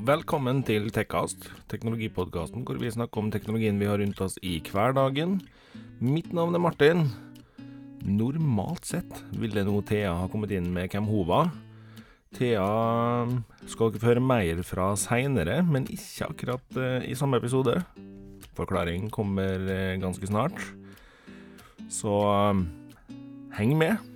Velkommen til Tekkast, teknologipodkasten hvor vi snakker om teknologien vi har rundt oss i hverdagen. Mitt navn er Martin. Normalt sett ville nå Thea ha kommet inn med hvem hun var. Thea skal dere få høre mer fra seinere, men ikke akkurat uh, i samme episode. Forklaring kommer uh, ganske snart. Så uh, heng med.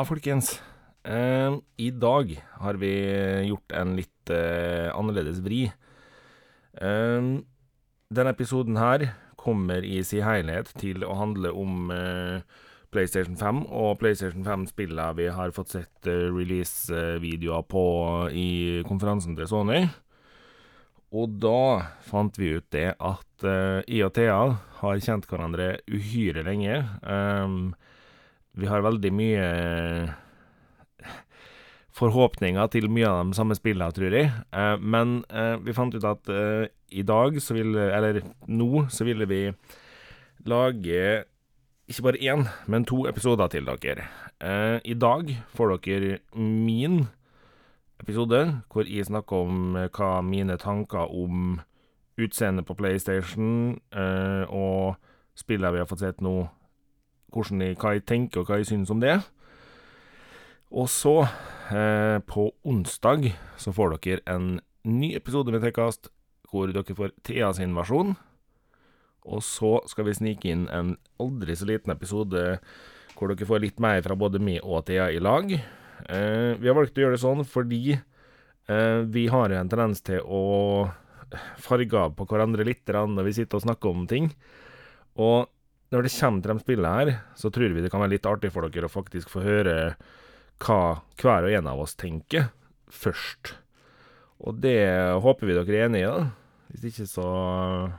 Halla, folkens. Eh, I dag har vi gjort en litt eh, annerledes vri. Eh, denne episoden her kommer i sin helhet til å handle om eh, PlayStation 5 og PlayStation 5-spillene vi har fått sett eh, release-videoer på i konferansen til Sony. Og da fant vi ut det at uh, I og Thea har kjent hverandre uhyre lenge. Um, vi har veldig mye forhåpninger til mye av de samme spillene, tror jeg. Uh, men uh, vi fant ut at i dag, så ville Eller nå, så ville vi lage ikke bare én, men to episoder til dere. I dag får dere min episode, hvor jeg snakker om hva mine tanker om utseendet på PlayStation og spillene vi har fått sett nå hvordan jeg, hva jeg tenker og hva jeg synes om det. Og så, eh, på onsdag, så får dere en ny episode med Trekkast, hvor dere får Thea sin versjon. Og så skal vi snike inn en aldri så liten episode hvor dere får litt mer fra både meg og Thea i lag. Eh, vi har valgt å gjøre det sånn fordi eh, vi har en tendens til å farge av på hverandre litt når vi sitter og snakker om ting. Og når det kommer til de spillene her, så tror vi det kan være litt artig for dere å faktisk få høre hva hver og en av oss tenker, først. Og det håper vi dere er enig i, da. Hvis ikke så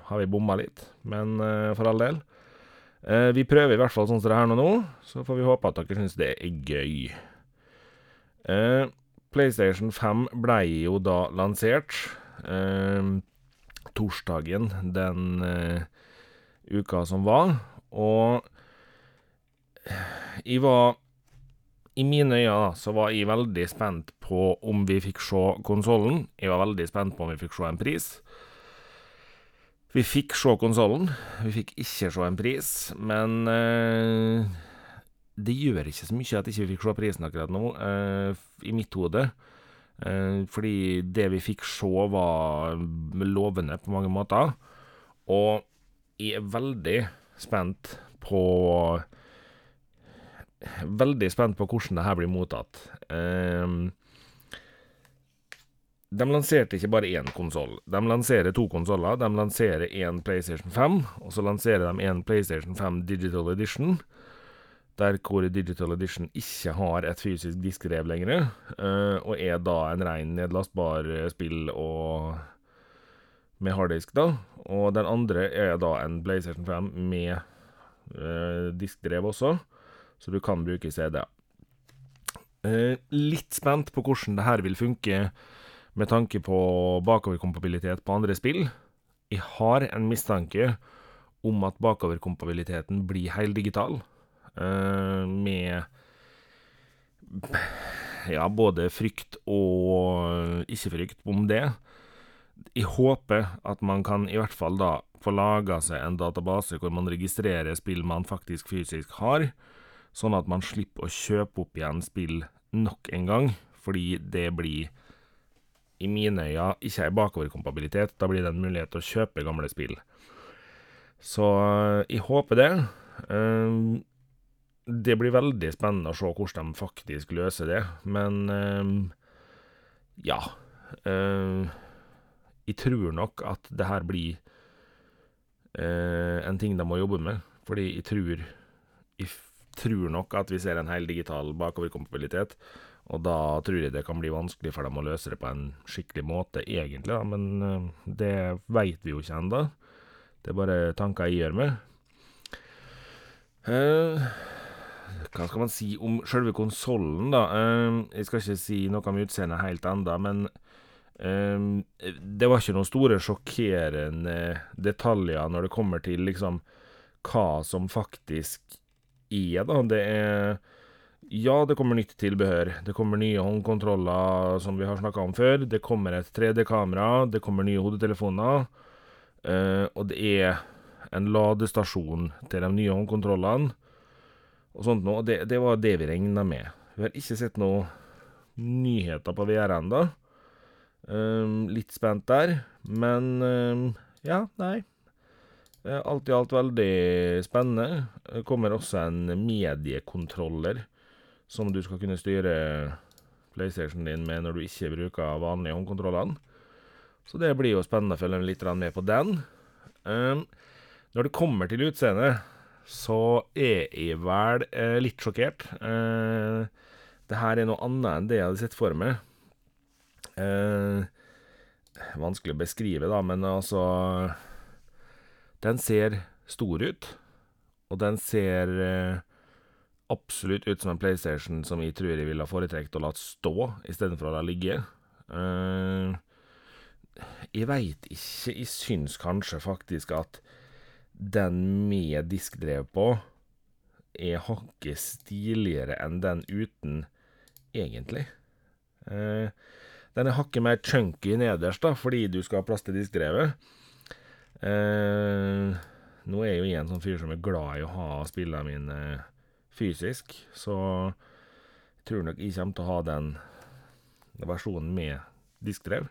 har vi bomma litt, men uh, for all del. Uh, vi prøver i hvert fall sånn som det her nå, så får vi håpe at dere syns det er gøy. Uh, PlayStation 5 ble jo da lansert torsdagen den uka som var. Og jeg var I mine øyne da, så var jeg veldig spent på om vi fikk se konsollen. Jeg var veldig spent på om vi fikk se en pris. Vi fikk se konsollen. Vi fikk ikke se en pris, men eh, det gjør ikke så mye at ikke vi ikke fikk se prisen akkurat nå, eh, i mitt hode. Eh, fordi det vi fikk se, var lovende på mange måter. Og jeg er veldig spent på Veldig spent på hvordan det her blir mottatt. Um, de lanserte ikke bare én konsoll. De lanserer to konsoller. De lanserer én PlayStation 5, og så lanserer de én PlayStation 5 Digital Edition. Der hvor Digital Edition ikke har et fysisk diskrev lenger, uh, og er da en ren nedlastbar spill og med harddisk, da. Og den andre er da en PlayStation 5 med eh, diskdrev også, så du kan bruke CD. Eh, litt spent på hvordan det her vil funke med tanke på bakoverkompabilitet på andre spill. Jeg har en mistanke om at bakoverkompabiliteten blir heldigital, eh, med ja, både frykt og ikke-frykt om det. Jeg håper at man kan i hvert fall da få laga seg en database hvor man registrerer spill man faktisk fysisk har, sånn at man slipper å kjøpe opp igjen spill nok en gang, fordi det blir i mine øyne ikke ei bakoverkompabilitet. Da blir det en mulighet til å kjøpe gamle spill. Så jeg håper det. Ehm, det blir veldig spennende å se hvordan de faktisk løser det, men ehm, ja. Jeg tror nok at det her blir eh, en ting de må jobbe med, fordi jeg tror Jeg tror nok at vi ser en hel digital bakoverkompabilitet, og da tror jeg det kan bli vanskelig for dem å løse det på en skikkelig måte, egentlig, da, men eh, det veit vi jo ikke ennå. Det er bare tanker jeg gjør meg. Eh, hva skal man si om sjølve konsollen, da? Eh, jeg skal ikke si noe om utseendet helt enda, men det var ikke noen store sjokkerende detaljer når det kommer til liksom hva som faktisk er, da. Det er Ja, det kommer nytt tilbehør. Det kommer nye håndkontroller, som vi har snakka om før. Det kommer et 3D-kamera. Det kommer nye hodetelefoner. Eh, og det er en ladestasjon til de nye håndkontrollene og sånt noe. Det, det var det vi regna med. Vi har ikke sett noen nyheter på VR ennå. Um, litt spent der, men um, ja, nei. Alt i alt veldig spennende. Det kommer også en mediekontroller som du skal kunne styre PlayStation din med når du ikke bruker vanlige håndkontrollene. Så det blir jo spennende å følge litt med på den. Um, når det kommer til utseendet, så er jeg vel eh, litt sjokkert. Eh, det her er noe annet enn det jeg hadde sett for meg. Eh, vanskelig å beskrive, da, men altså Den ser stor ut, og den ser eh, absolutt ut som en PlayStation som jeg tror jeg ville ha foretrukket å la stå istedenfor å la ligge. Eh, jeg veit ikke, jeg syns kanskje faktisk at den med diskdrev på er hakket stiligere enn den uten, egentlig. Eh, den er hakket mer chunky nederst, da, fordi du skal ha plass til diskdrevet. Eh, nå er jeg jo en sånn fyr som er glad i å ha spillene mine fysisk, så jeg tror nok jeg kommer til å ha den versjonen med diskdrev.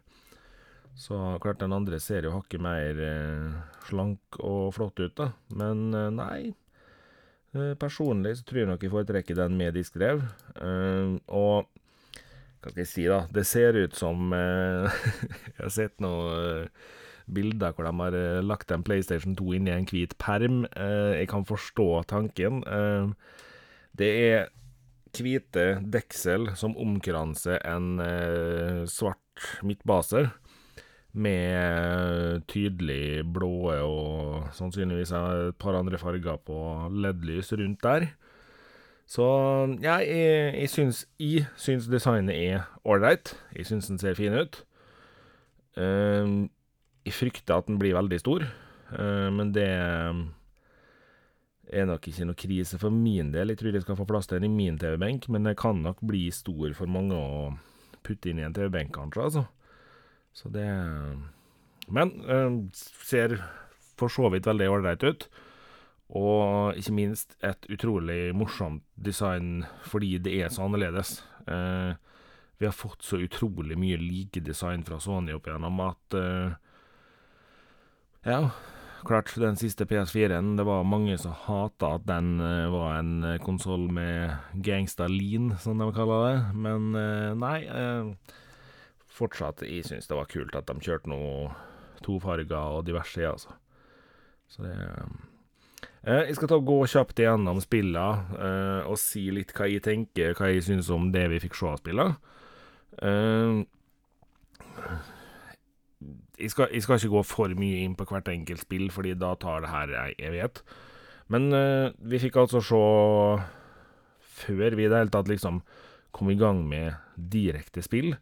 Så klart den andre ser jo hakket mer eh, slank og flott ut, da. Men eh, nei. Eh, personlig så tror jeg nok jeg foretrekker den med diskdrev. Eh, og hva skal jeg si, da? Det ser ut som eh, Jeg har sett noen eh, bilder hvor de har lagt en PlayStation 2 inn i en hvit perm. jeg kan forstå tanken. det er hvite deksel som omkranser en svart midtbase med tydelig blå og sannsynligvis et par andre farger på LED-lys rundt der. Så ja, jeg, jeg, syns, jeg syns designet er ålreit. Jeg syns den ser fin ut. Uh, jeg frykter at den blir veldig stor, uh, men det er nok ikke noe krise for min del. Jeg tror jeg skal få plass til den i min TV-benk, men det kan nok bli stor for mange å putte inn i en TV-benk, kanskje, altså. Så det Men uh, ser for så vidt veldig ålreit ut. Og ikke minst et utrolig morsomt design fordi det er så annerledes. Eh, vi har fått så utrolig mye like design fra Sony opp igjennom at eh, Ja, klart, den siste PS4-en, det var mange som hata at den eh, var en konsoll med gangsta lean, som de kaller det. Men nei. Uh, fortsatt Jeg syns det var kult at de kjørte noe tofarger og diverse, altså. Så det eh, Jeg skal ta og gå kjapt igjennom spillene eh, og si litt hva jeg tenker, hva jeg syns om det vi fikk se av spillene. Eh, jeg, skal, jeg, skal, ikke gå for mye inn på hvert enkelt spill, fordi da tar det her ei evighet. Men uh, vi fikk altså se Før vi i det hele tatt liksom kom i gang med direkte spill,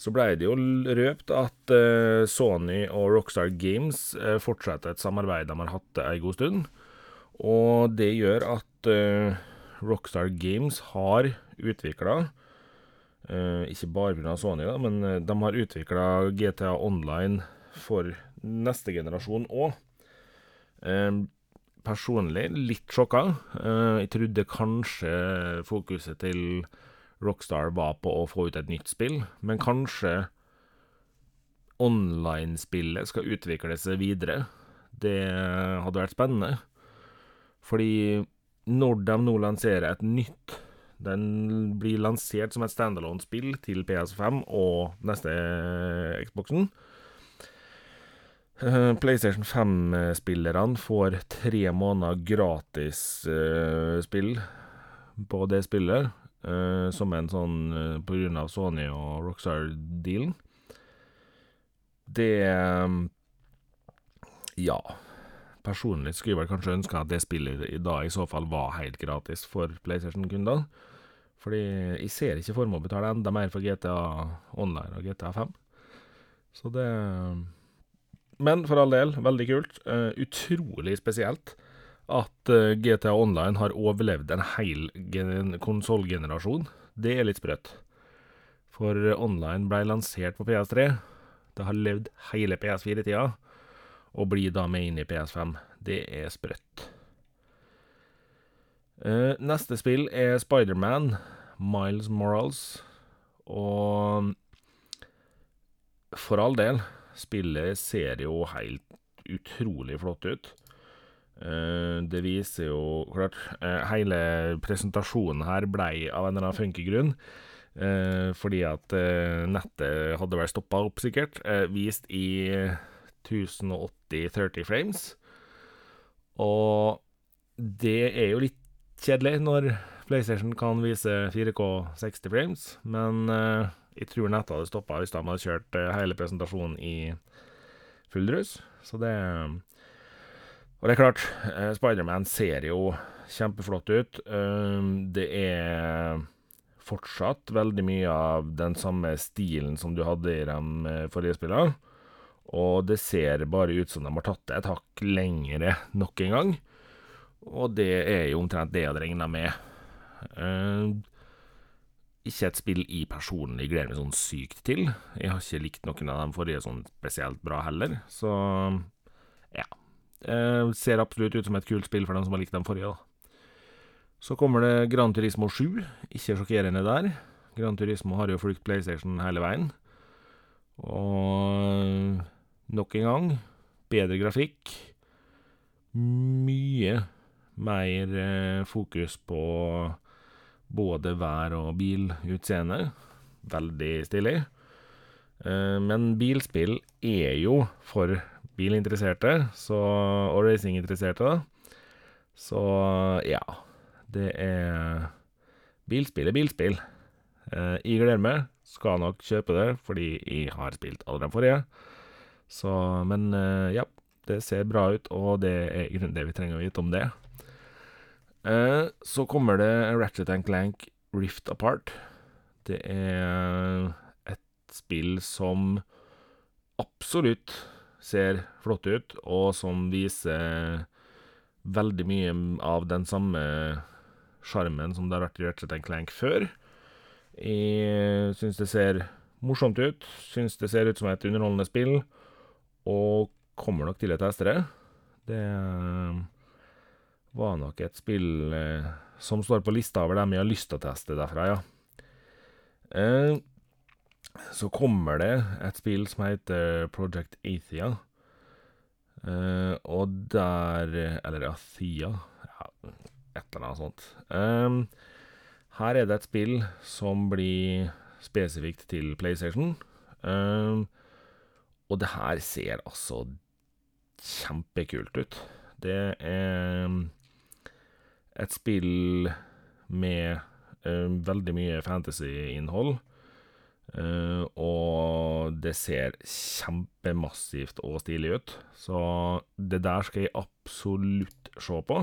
så blei det jo røpt at uh, Sony og Rockstar Games uh, fortsetter et samarbeid de har hatt ei god stund. Og det gjør at uh, Rockstar Games har utvikla Ikke bare pga. Sony, da, men de har utvikla GTA Online for neste generasjon òg. personlig litt sjokka. jeg trodde kanskje fokuset til Rockstar var på å få ut et nytt spill, men kanskje online-spillet skal utvikle seg videre. Det hadde vært spennende. Fordi når de nå lanserer et nytt Den blir lansert som et standalone-spill til PS5 og neste Xboxen. Eh, PlayStation 5-spillerne får tre måneder gratis uh, spill på det spillet som en sånn uh, på grunn av Sony og Rockstar-dealen. Det Ja. Personlig skulle jeg vel kanskje ønske at det spillet i dag i så fall var helt gratis for PlayStation-kundene. Fordi jeg ser ikke for meg å betale enda mer for GTA Online og GTA 5. Så det Men for all del, veldig kult. Uh, utrolig spesielt at uh, GTA Online har overlevd en hel konsollgenerasjon. Det er litt sprøtt. For online ble lansert på PS3. Det har levd hele PS4-tida, og blir da med inn i PS5. Det er sprøtt. Uh, neste spill er Spiderman, Miles Morals, og for all del, spillet ser jo helt utrolig flott ut. Uh, det viser jo Klart, uh, hele presentasjonen her blei av en eller annen funky grunn. Uh, fordi at nettet hadde vel stoppa opp, sikkert. vist i 1080 30 frames. Og det er jo litt kjedelig når PlayStation kan vise 4K 60 frames, men jeg tror nettet hadde stoppa hvis de hadde kjørt hele presentasjonen i full drus. Så det og det er klart, uh, Spiderman ser jo kjempeflott ut. Uh, det er fortsatt veldig mye av den samme stilen som du hadde i de uh, forrige spillene. Og det ser bare ut som de har tatt det et hakk lengre nok en gang. Og det er jo omtrent det jeg regna med. Uh, ikke et spill jeg personlig gleder meg sånn sykt til. Jeg har ikke likt noen av de forrige sånn spesielt bra heller, så ja. Eh, ser absolutt ut som et kult spill for dem som har likt de forrige, da. Så kommer det Gran Turismo 7. Ikke sjokkerende der. Gran Turismo har jo fulgt PlayStation hele veien. Og nok en gang bedre grafikk. Mye mer eh, fokus på både vær og bilutseende. Veldig stilig. Eh, men bilspill er jo for bilinteresserte så, og racinginteresserte, da. Så ja. Det er Bilspill er bilspill. Eh, jeg gleder meg. Skal nok kjøpe det, fordi jeg har spilt alle de forrige. Så, men eh, ja. Det ser bra ut, og det er i grunnen det vi trenger å vite om det. Eh, så kommer det Ratchet and Clank Rift Apart. Det er et spill som absolutt ser flott ut, og som viser veldig mye av den samme sjarmen som det har vært i Ratchet Clank før. Jeg syns det ser morsomt ut, syns det ser ut som et underholdende spill, og kommer nok til å teste det. Det var nok et spill eh, som står på lista over dem jeg har lyst til å teste derfra, ja. Eh, så kommer det et spill som heter Project Athia. Uh, og der Eller Athea, Ja, et eller annet sånt. Her er det et spill som blir spesifikt til PlayStation. Um, og det her ser altså kjempekult ut. Det er et spill med uh, veldig mye fantasy-innhold. Uh, og det ser kjempemassivt og stilig ut. Så det der skal jeg absolutt se på.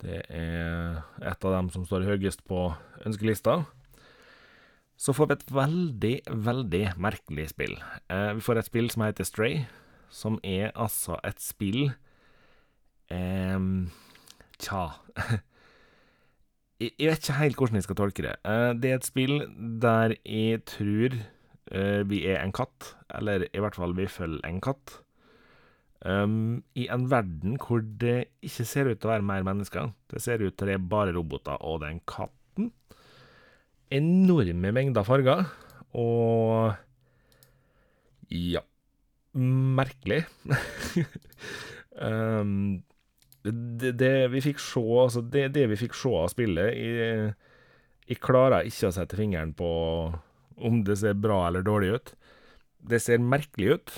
Det er et av dem som står høyest på ønskelista. Så får vi et veldig, veldig merkelig spill. Eh, vi får et spill som heter Stray, som er altså et spill eh, Tja jeg, vet ikke helt hvordan jeg skal tolke det. Eh, det er et spill der jeg tror uh, vi er en katt, eller i hvert fall vi følger en katt. Um, I en verden hvor det ikke ser ut til å være mer mennesker. Det ser ut til det er bare roboter og den katten. Enorme mengder farger, og ja Merkelig. um, det, det, vi fikk se, altså det, det, vi fikk se av spillet Jeg, klarer ikke å sette fingeren på om det ser bra eller dårlig ut. Det ser merkelig ut.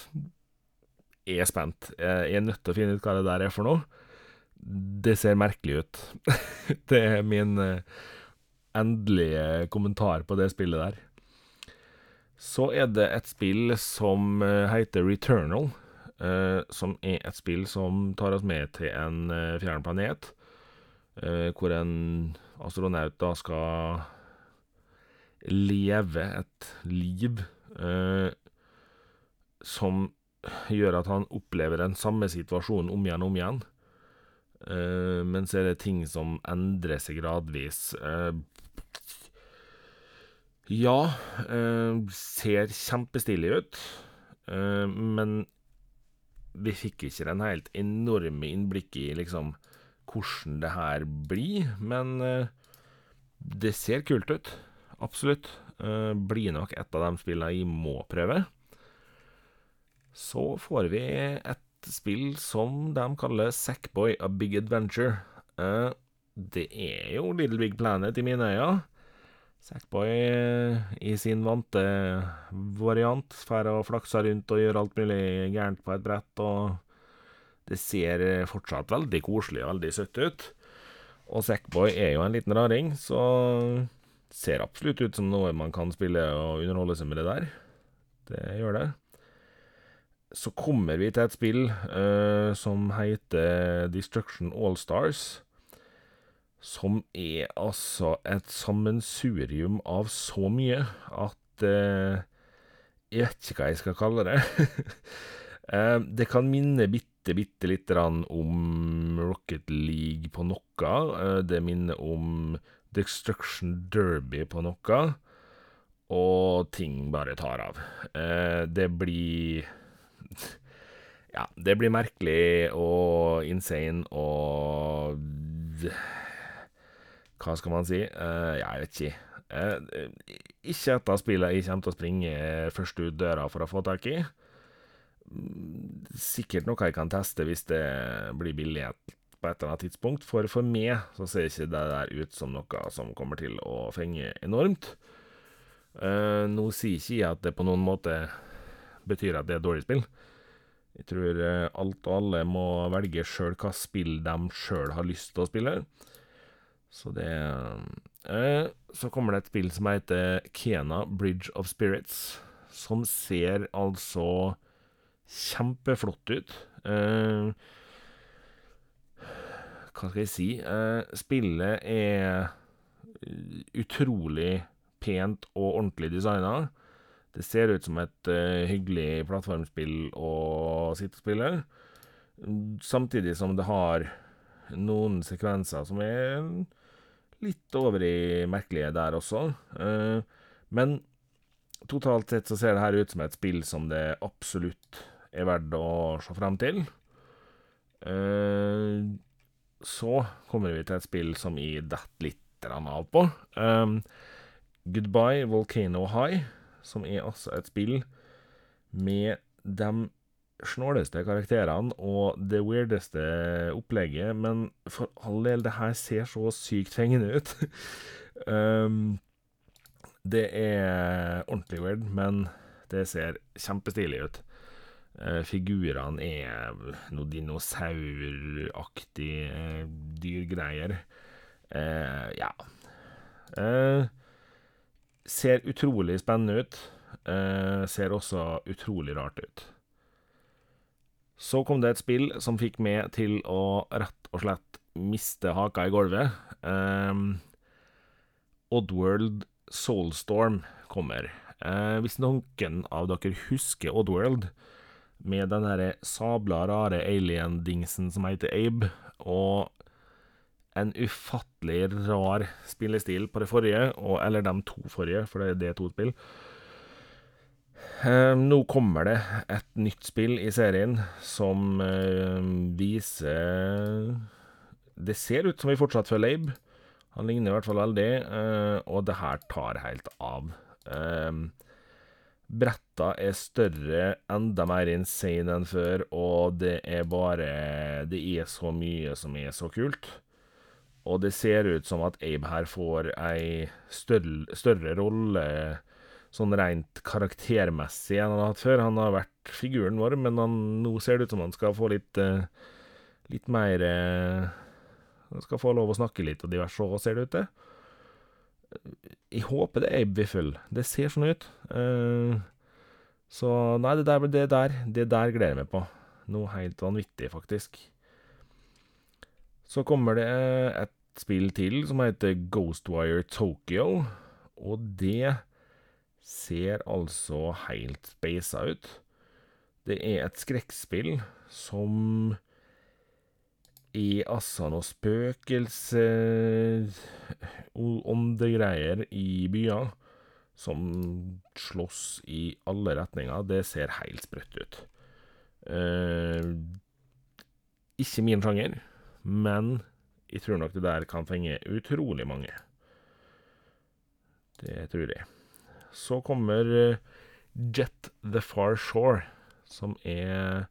Jeg er spent. Jeg er nødt til å finne ut hva det der er for noe. Det ser merkelig ut. det er min eh, endelige kommentar på det spillet der. Så er det et spill som eh, heter Returnal. Uh, som er et spill som tar oss med til en uh, fjern planet, uh, hvor en astronaut da skal leve et liv som gjør at han opplever den samme situasjonen om igjen og om igjen. Uh, men så er det ting som endrer seg gradvis. Uh, ja, uh, ser kjempestilig ut, men vi fikk ikke den helt enorme innblikket i liksom hvordan det her blir. Men det ser kult ut. Absolutt. blir nok et av de spillene jeg må prøve. Så får vi et spill som de kaller Sackboy A Big Adventure. Uh, det er jo Little Big Planet i mine øyne. Sackboy uh, i sin vante variant får og flakser rundt og gjør alt mulig gærent på et brett, og det ser fortsatt veldig koselig og veldig søtt ut. Og Sackboy er jo en liten raring, så ser absolutt ut som noe man kan spille og underholde seg med det der. Det gjør det så kommer vi til et spill uh, som heter Destruction Allstars. Som er altså et sammensurium av så mye at uh, Jeg vet ikke hva jeg skal kalle det. uh, det kan minne bitte, bitte lite grann om Rocket League på noe. det minner om Destruction Derby på noe. Og ting bare tar av. det blir ja, det blir merkelig og insane og Hva skal man si? Uh, jeg vet ikke. Uh, ikke dette spillet jeg kommer til å springe først ut døra for å få tak i. Sikkert noe jeg kan teste hvis det blir billig på et eller annet tidspunkt. For for meg så ser ikke det der ut som noe som kommer til å fenge enormt. Uh, nå sier ikke jeg at det på noen måte betyr at det er et dårlig spill. Jeg tror eh, alt og alle må velge sjøl hva spill de sjøl har lyst til å spille. Så det eh, Så kommer det et spill som heter Kena Bridge of Spirits, som ser altså kjempeflott ut. Eh, hva skal jeg si? Spillet er utrolig pent og ordentlig designa. Det ser ut som et uh, hyggelig plattformspill å sitte og spille, samtidig som det har noen sekvenser som er litt over i merkelige der også. Uh, men totalt sett så ser det her ut som et spill som det absolutt er verdt å se frem til. Uh, så kommer vi til et spill som jeg detter litt av på. Um, Goodbye Volcano High som er altså et spill med de snåleste karakterene og det weirdeste opplegget, men for all del, det her ser så sykt fengende ut. um, det er ordentlig weird, men det ser kjempestilig ut. Uh, figurene er noe dinosauraktig uh, dyrgreier. Uh, ja. Uh, Ser utrolig spennende ut. Eh, ser også utrolig rart ut. Så kom det et spill som fikk meg til å rett og slett miste haka i gulvet. Eh, Oddworld Soulstorm kommer. Eh, hvis noen av dere husker Oddworld, med den derre sabla rare alien-dingsen som heter Abe, og en ufattelig rar spillestil på det forrige, og, eller de to forrige, for det, er to spill. Eh, nå kommer det et nytt spill i serien som eh, viser Det ser ut som vi fortsatt følger Abe. Han ligner i hvert fall veldig, eh, og det her tar helt av. bretta er større, enda mer insane enn før, og det er bare Det er så mye som er så kult. Og det ser ut som at Abe her får ei større, større rolle sånn rent karaktermessig enn han har hatt før. Han har vært figuren vår, men han, nå ser det ut som han skal få litt uh, litt mer uh, Han skal få lov å snakke litt og diverse òg, ser det ut til. Jeg håper det er Abe Wiffel. Det ser sånn ut. Uh, så nei, det der, det der, det der gleder jeg meg på. Noe helt vanvittig, faktisk. Så kommer det et spill til som heter Ghostwire Tokyo, og det ser altså helt speisa ut. Det er et skrekkspill som er altså noe spøkelser Åndegreier i byer som slåss i alle retninger. Det ser helt sprøtt ut. Ikke min sjanger, men jeg tror nok det der kan fenge utrolig mange. Det tror jeg. Så kommer Jet The Far Shore, som er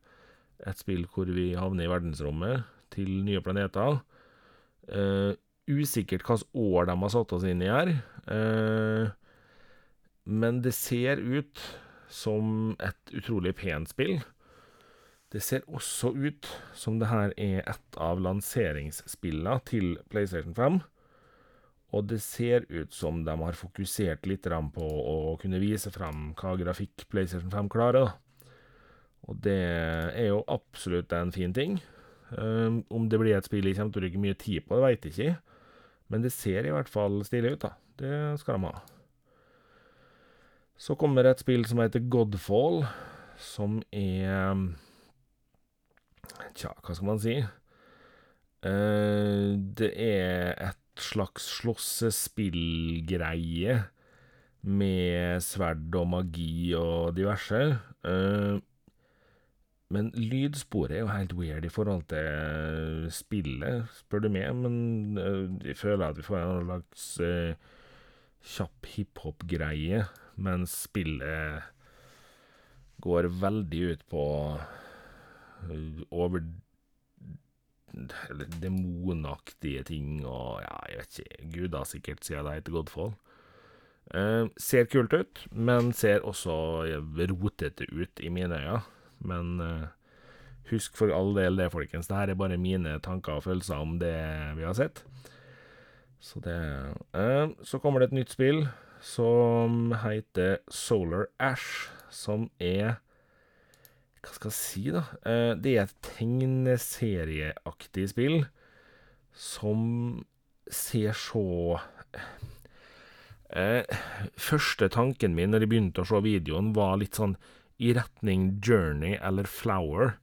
et spill hvor vi havner i verdensrommet til nye planeter. Usikkert hva år de har satt oss inn i her, men det ser ut som et utrolig pent spill. Det ser også ut som det her er et av lanseringsspillene til PlayStation 5, og det ser ut som de har fokusert litt på å kunne vise frem hva grafikk PlayStation 5 klarer. Og det er jo absolutt en fin ting. Om det blir et spill jeg kommer til å bruke mye tid på, det veit jeg ikke, men det ser i hvert fall stilig ut, da. Det skal de ha. Så kommer et spill som heter Godfall, som er Tja, hva skal man si? Det er et slags slåssespillgreie med sverd og magi og diverse. Men lydsporet er jo helt weird i forhold til spillet, spør du meg, men jeg føler at vi får en slags kjapp hiphop-greie, mens spillet går veldig ut på over eller demonaktige ting og, ja, jeg vet ikke, Gud, da, sikkert, sia det heter Godfall. Ser kult ut, men ser også rotete ut i mine øyne. Men husk for all del det, folkens, det her er bare mine tanker og følelser om det vi har sett. Så det Så kommer det et nytt spill som heter Solar Ash, som er Hva skal jeg si, da? Det er et tegneserieaktig spill som ser så Første tanken min når jeg begynte å se videoen, var litt sånn i retning Journey eller Flower,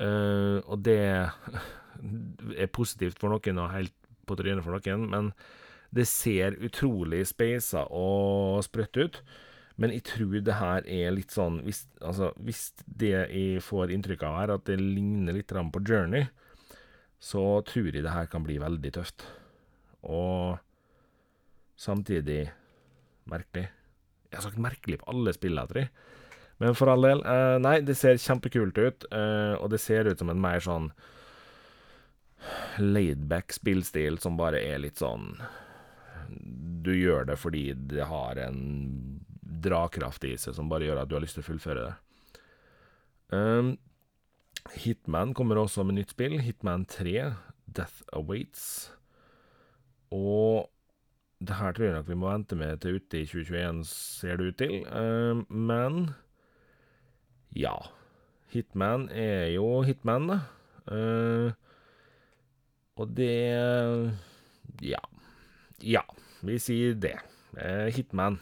og det er positivt for noen og helt på trynet for noen, men det ser utrolig speisa og sprøtt ut. Men jeg tror det her er litt sånn hvis Altså, hvis det jeg får inntrykk av her, at det ligner litt på Journey, så tror jeg det her kan bli veldig tøft. Og samtidig merkelig. Jeg har sagt merkelig på alle spillene, tror jeg. Men for all del, nei, det ser kjempekult ut, og det ser ut som en mer sånn laid-back spillstil som bare er litt sånn Du gjør det fordi det har en dragkraft i seg som bare gjør at du har lyst til å fullføre det. Hitman kommer også med nytt spill, Hitman 3, Death Awaits. Og det her tror jeg nok vi må vente med til ute i 2021, ser det ut til. Men ja. Hitman er jo Hitman, da. Og det Ja. Ja, vi sier det. Hitman.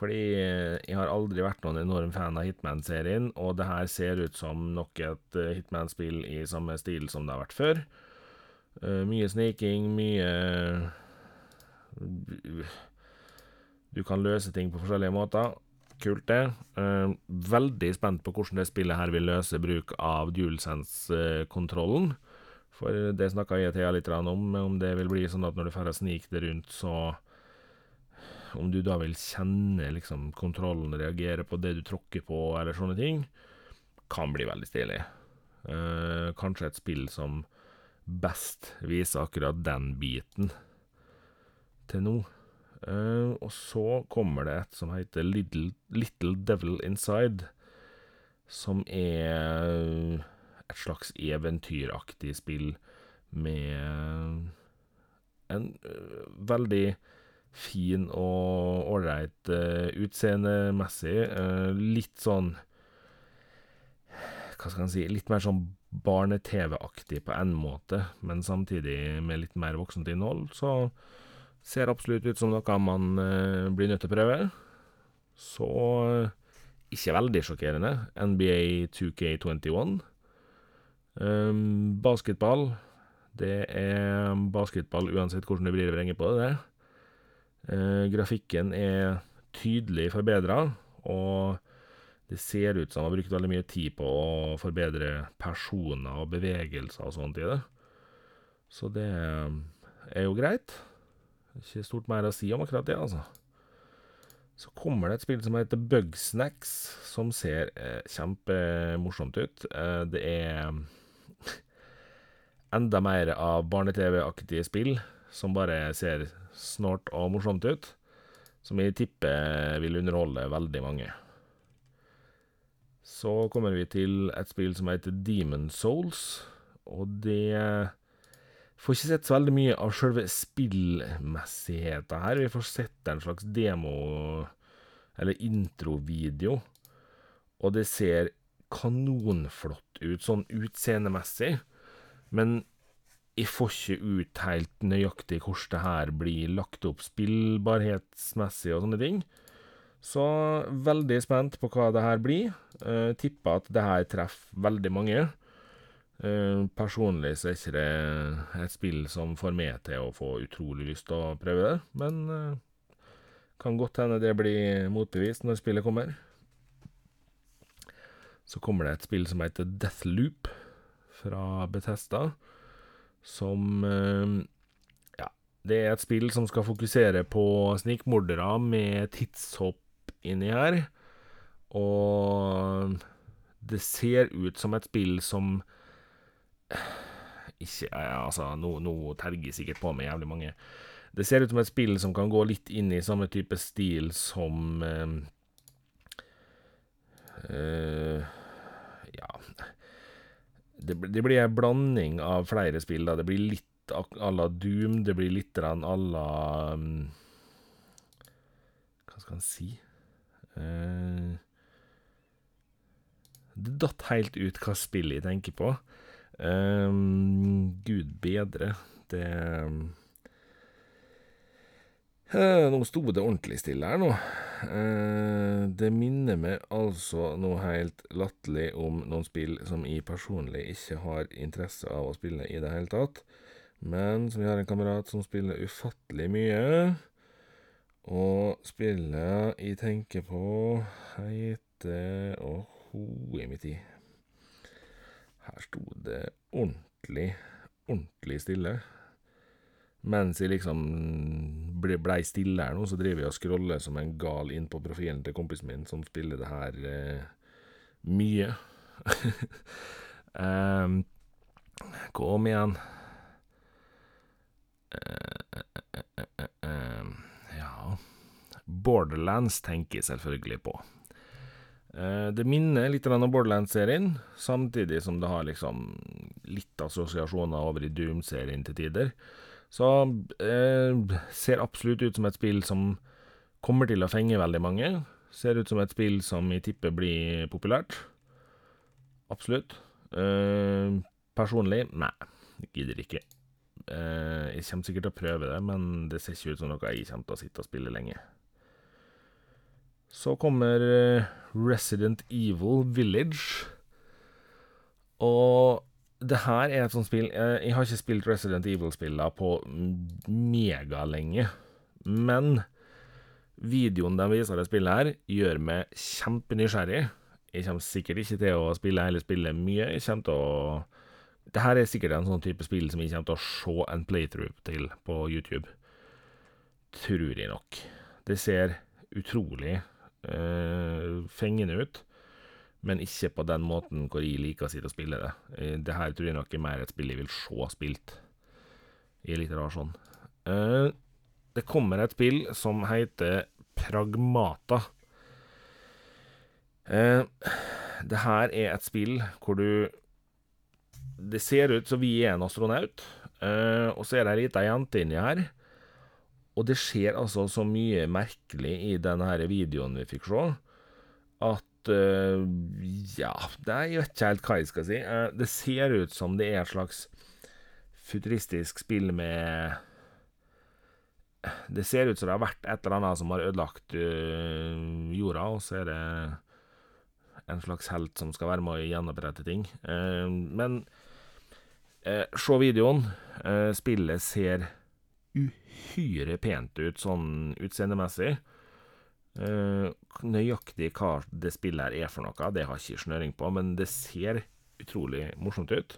Fordi jeg har aldri vært noen enorm fan av Hitman-serien, og det her ser ut som nok et Hitman-spill i samme stil som det har vært før. Mye sniking, mye Du kan løse ting på forskjellige måter. Kult, det. Veldig spent på hvordan det spillet her vil løse bruk av DualSense-kontrollen. For det snakka jeg og Thea litt om, om det vil bli sånn at når du får snike sniker deg rundt, så Om du da vil kjenne liksom kontrollen reagere på det du tråkker på, eller sånne ting, kan bli veldig stilig. Kanskje et spill som best viser akkurat den biten til nå. Og så kommer det et som heter Little Little Devil Inside, som er et slags eventyraktig spill med en veldig fin og ålreit utseendemessig. Litt sånn Hva skal en si, litt mer sånn barne-TV-aktig på en måte, men samtidig med litt mer voksent innhold, så ser absolutt ut som noe man blir nødt til å prøve. Så ikke veldig sjokkerende. NBA 2K21. Um, basketball. Det er basketball uansett hvordan du vrir og vrenger på det. Uh, grafikken er tydelig forbedra, og det ser ut som de har brukt veldig mye tid på å forbedre personer og bevegelser og sånt i det. Så det er jo greit. Ikke stort mer å si om akkurat det, altså. Så kommer det et spill som heter Bugsnacks, som ser eh, kjempemorsomt ut. Eh, det er enda mer av barne-TV-aktige spill, som bare ser snålt og morsomt ut. Som jeg tipper vil underholde veldig mange. Så kommer vi til et spill som heter Demon Souls, og det Får ikke sett så veldig mye av sjølve spillmessigheta her. Vi får sett en slags demo- eller introvideo, og det ser kanonflott ut sånn utseendemessig, men jeg får ikke ut helt nøyaktig hvordan det her blir lagt opp spillbarhetsmessig og sånne ting. Så veldig spent på hva det her blir. Uh, tipper at det her treffer veldig mange. Uh, personlig så er ikke det et spill som får meg til å få utrolig lyst til å prøve det, men uh, kan godt hende det blir motbevist når spillet kommer. Så kommer det et spill som heter Deathloop fra Betesta, som uh, Ja, det er et spill som skal fokusere på snikmordere med tidshopp inni her, og det ser ut som et spill som ikke Altså, nå, nå terger sikkert på meg jævlig mange. Det ser ut som et spill som kan gå litt inn i samme type stil som eh, eh, Ja det, det, blir en blanding av flere spill. Da. Det blir litt à la Doom, det blir litt à la um, Hva skal en si uh, Det datt helt ut hva spillet jeg tenker på. Um, Gud bedre. Det uh, Nå sto det ordentlig stille her nå. Uh, det minner meg altså noe helt latterlig om noen spill som jeg personlig ikke har interesse av å spille i det hele tatt. Men som vi har en kamerat som spiller ufattelig mye. Og spillet jeg tenker på, heter og ho i min tid. Her sto det ordentlig, ordentlig stille. Mens jeg liksom ble, blei stille her nå, så driver jeg og scroller som en gal inn på profilen til kompisen min, som spiller det her eh, mye. um, kom igjen. Uh, uh, uh, ja Borderlands tenker jeg selvfølgelig på. Eh, det minner litt om Borderlands-serien, samtidig som det har liksom litt assosiasjoner over i Doom-serien til tider. Så eh, ser absolutt ut som et spill som kommer til å fenge veldig mange. Ser ut som et spill som jeg tipper blir populært. Absolutt. Eh, personlig nei, gidder ikke. Eh, jeg kommer sikkert til å prøve det, men det ser ikke ut som noe jeg kommer til å sitte og spille lenge. Så kommer eh, Resident Evil Village. Og det her er et sånt spill Jeg har ikke spilt Resident Evil-spillene på megalenge, men videoen de viser det spillet her, gjør meg kjempenysgjerrig. Jeg kommer sikkert ikke til å spille hele spillet mye. Jeg kommer til å Det her er sikkert en sånn type spill som jeg kommer til å se en playthrough til på YouTube. Tror jeg nok. Det ser utrolig uh, fengende ut, men ikke på den måten hvor jeg liker å sitte og spille det. Uh, det her tror jeg nok er mer et spill jeg vil se spilt. Er litt rar sånn. Uh, det kommer et spill som heter Pragmata. Uh, det her er et spill hvor du Det ser ut som vi er en astronaut, og så er det ei lita jente inni her og det skjer altså så mye merkelig i denne videoen vi fikk se, at uh, Ja, det, jeg vet ikke helt hva jeg skal si. Uh, det ser ut som det er et slags futuristisk spill med Det ser ut som det har vært et eller annet som har ødelagt uh, jorda, og så er det en slags helt som skal være med å gjenopprette ting. Men se videoen. Spillet ser uhyre pent ut sånn utseendemessig. Eh, nøyaktig hva det spillet her er for noe, det har ikke snøring på, men det ser utrolig morsomt ut.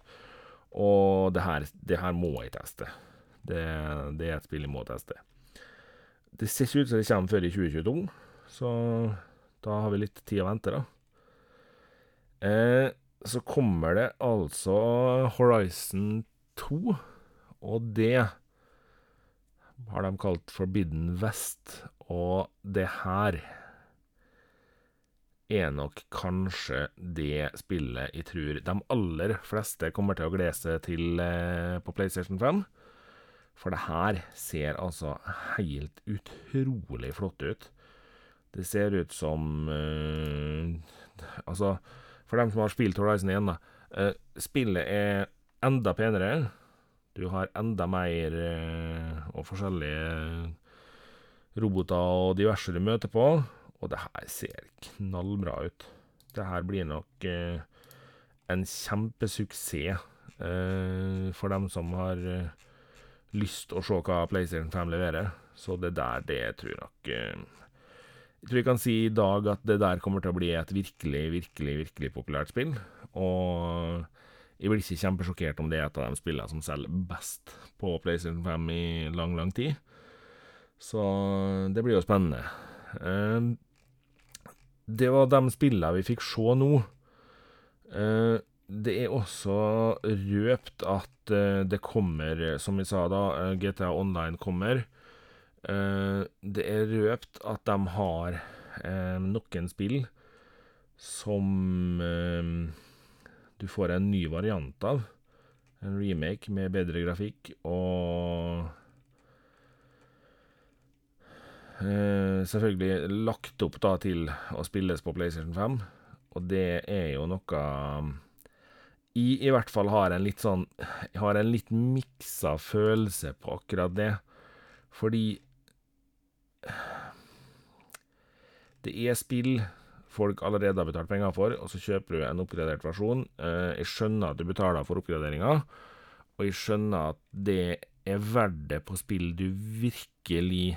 Og det her, det her må jeg teste. Det, det er et spill jeg må teste. Det ser ikke ut som det kommer før i 2022, så da har vi litt tid å vente, da. Eh, så kommer det altså Horizon 2, og det har de kalt Forbidden West, og det her er nok kanskje det spillet jeg tror de aller fleste kommer til å glede seg til eh, på PlayStation 5. For det her ser altså helt utrolig flott ut. Det ser ut som uh, Altså, for dem som har spilt Horizon 1, da. Uh, spillet er enda penere. Du har enda mer uh, og forskjellige roboter og diverse du møter på. Og det her ser knallbra ut. Det her blir nok eh, en kjempesuksess eh, for dem som har eh, lyst å se hva PlayStation 5 leverer. Så det der, det tror jeg nok eh, Jeg tror jeg kan si i dag at det der kommer til å bli et virkelig, virkelig, virkelig populært spill. Og jeg blir ikke kjempesjokkert om det er et av de spillene som selger best på PlayStation 5 i lang, lang tid. Så det blir jo spennende. Uh, det var de spillene vi fikk se nå. Uh, det er også røpt at uh, det kommer, som vi sa da, GTA Online kommer. det er røpt at de har noen spill som du får en ny variant av. En remake med bedre grafikk og eh, Selvfølgelig lagt opp da til å spilles på PlayStation 5, og det er jo noe jeg i hvert fall har en litt sånn Jeg har en litt miksa følelse på akkurat det, fordi Det er spill folk allerede har betalt penger for, og så kjøper du en oppgradert versjon. Eh, jeg skjønner at du betaler for oppgraderinga, og jeg skjønner at det er verdt det på spill du virkelig,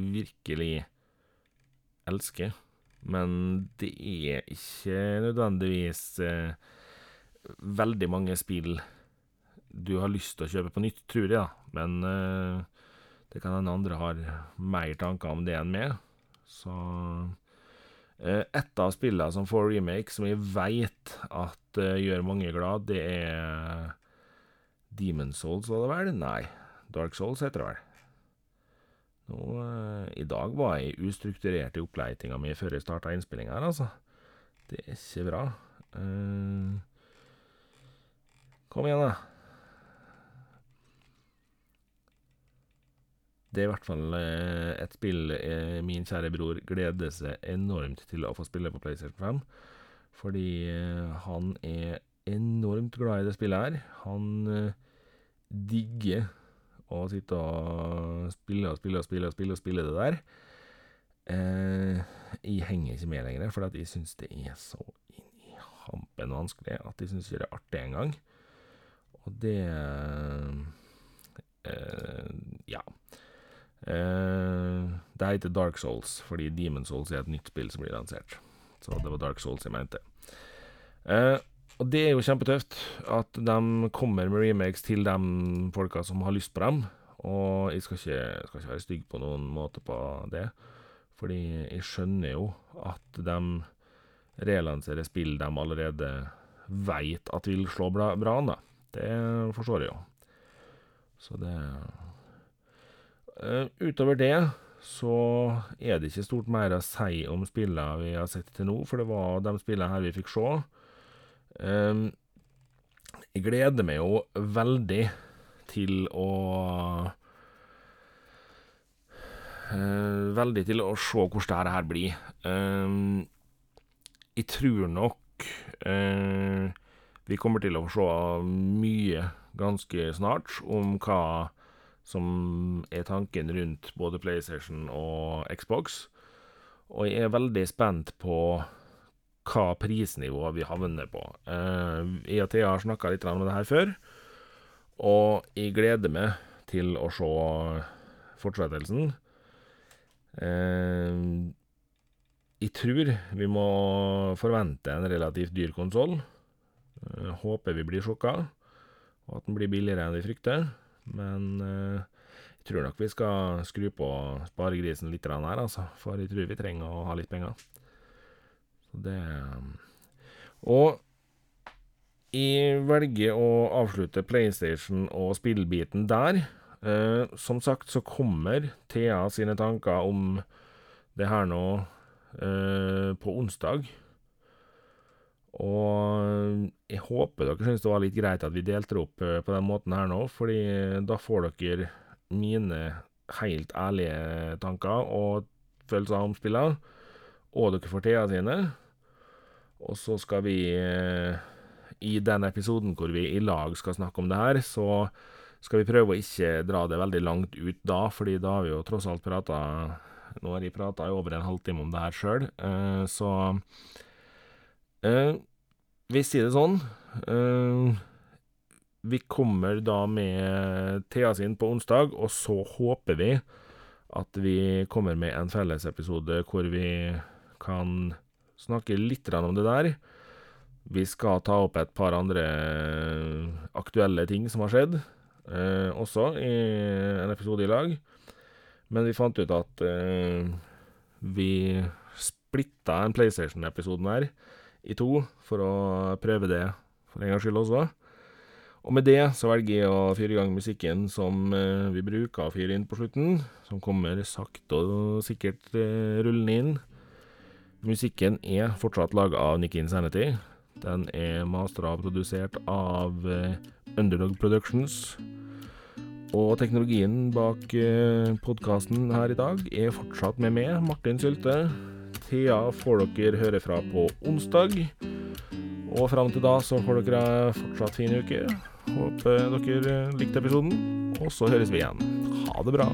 virkelig elsker. Men det er ikke nødvendigvis eh, veldig mange spill du har lyst til å kjøpe på nytt, tror jeg, da. Men eh, det kan hende andre har mer tanker om det enn meg. Så Eh, et av spillene som får remake, som jeg veit at uh, gjør mange glad, det er Demon Souls, var det vel? Nei, Dark Souls heter det vel. Nå, uh, I dag var jeg ustrukturert i oppleitinga mi før jeg starta innspillinga her, altså. Det er ikke bra. Uh, kom igjen, da. Det er i hvert fall eh, et spill eh, min kjære bror gleder seg enormt til å få spille på PlayStation 5. Fordi eh, han er enormt glad i det spillet her. Han digger å sitte og spille og spille og spille og spille, og spille det der. jeg henger ikke med lenger, for jeg syns det er så inn i hampen vanskelig at jeg syns det er artig engang. Og det Ja. Eh, det heter Dark Souls, fordi Demon Souls er et nytt spill som blir lansert. Så det var Dark Souls jeg mente. Uh, og det er jo kjempetøft at de kommer med remakes til de folka som har lyst på dem. Og jeg skal ikke, skal ikke være stygg på noen måte på det, fordi jeg skjønner jo at de relanserer spill de allerede veit at vil slå bra, bra an, da. Det forstår jeg jo. Så det Uh, utover det så er det ikke stort mer å si om spillene vi har sett til nå, for det var de spillene her vi fikk se. Um, jeg gleder meg jo veldig til å uh, Veldig til å se hvordan dette her blir. Um, jeg tror nok uh, vi kommer til å få se mye ganske snart om hva som er tanken rundt både PlayStation og Xbox. Og jeg er veldig spent på hva prisnivå vi havner på. Uh, jeg og Thea har snakka litt om det her før, og jeg gleder meg til å se fortsettelsen. Uh, jeg tror vi må forvente en relativt dyr konsoll. Uh, håper vi blir sjokka, og at den blir billigere enn vi frykter. Men jeg tror nok vi skal skru på sparegrisen litt her, altså. For jeg tror vi trenger å ha litt penger. Det Og jeg velger å avslutte PlayStation og spillbiten der. Eh, som sagt så kommer Thea sine tanker om det her nå eh, på onsdag. Og jeg håper dere syns det var litt greit at vi delte opp på den måten her nå, fordi da får dere mine helt ærlige tanker og følelser om spillene, og dere får Thea sine. Og så skal vi I den episoden hvor vi i lag skal snakke om det her, så skal vi prøve å ikke dra det veldig langt ut da, fordi da har vi jo tross alt prata Nå har jeg prata i over en halvtime om det her sjøl, så Vi sier det sånn. Vi kommer da med Thea sin på onsdag, og så håper vi at vi kommer med en fellesepisode hvor vi kan snakke litt om det der. Vi skal ta opp et par andre aktuelle ting som har skjedd, eh, også i en episode i lag. Men vi fant ut at eh, vi splitta en PlayStation-episoden her i to, for å prøve det for en gangs skyld også. Og med det så velger jeg å fyre i gang musikken som eh, vi bruker å fyre inn på slutten, som kommer sakte og sikkert eh, rullende inn. Musikken er fortsatt laga av Nikki Insanity. Den er mastra og produsert av uh, Underdog Productions. Og teknologien bak uh, podkasten her i dag er fortsatt med meg, Martin Sylte. Thea får dere høre fra på onsdag. Og fram til da så får dere fortsatt fin uke. Håper dere likte episoden, og så høres vi igjen. Ha det bra.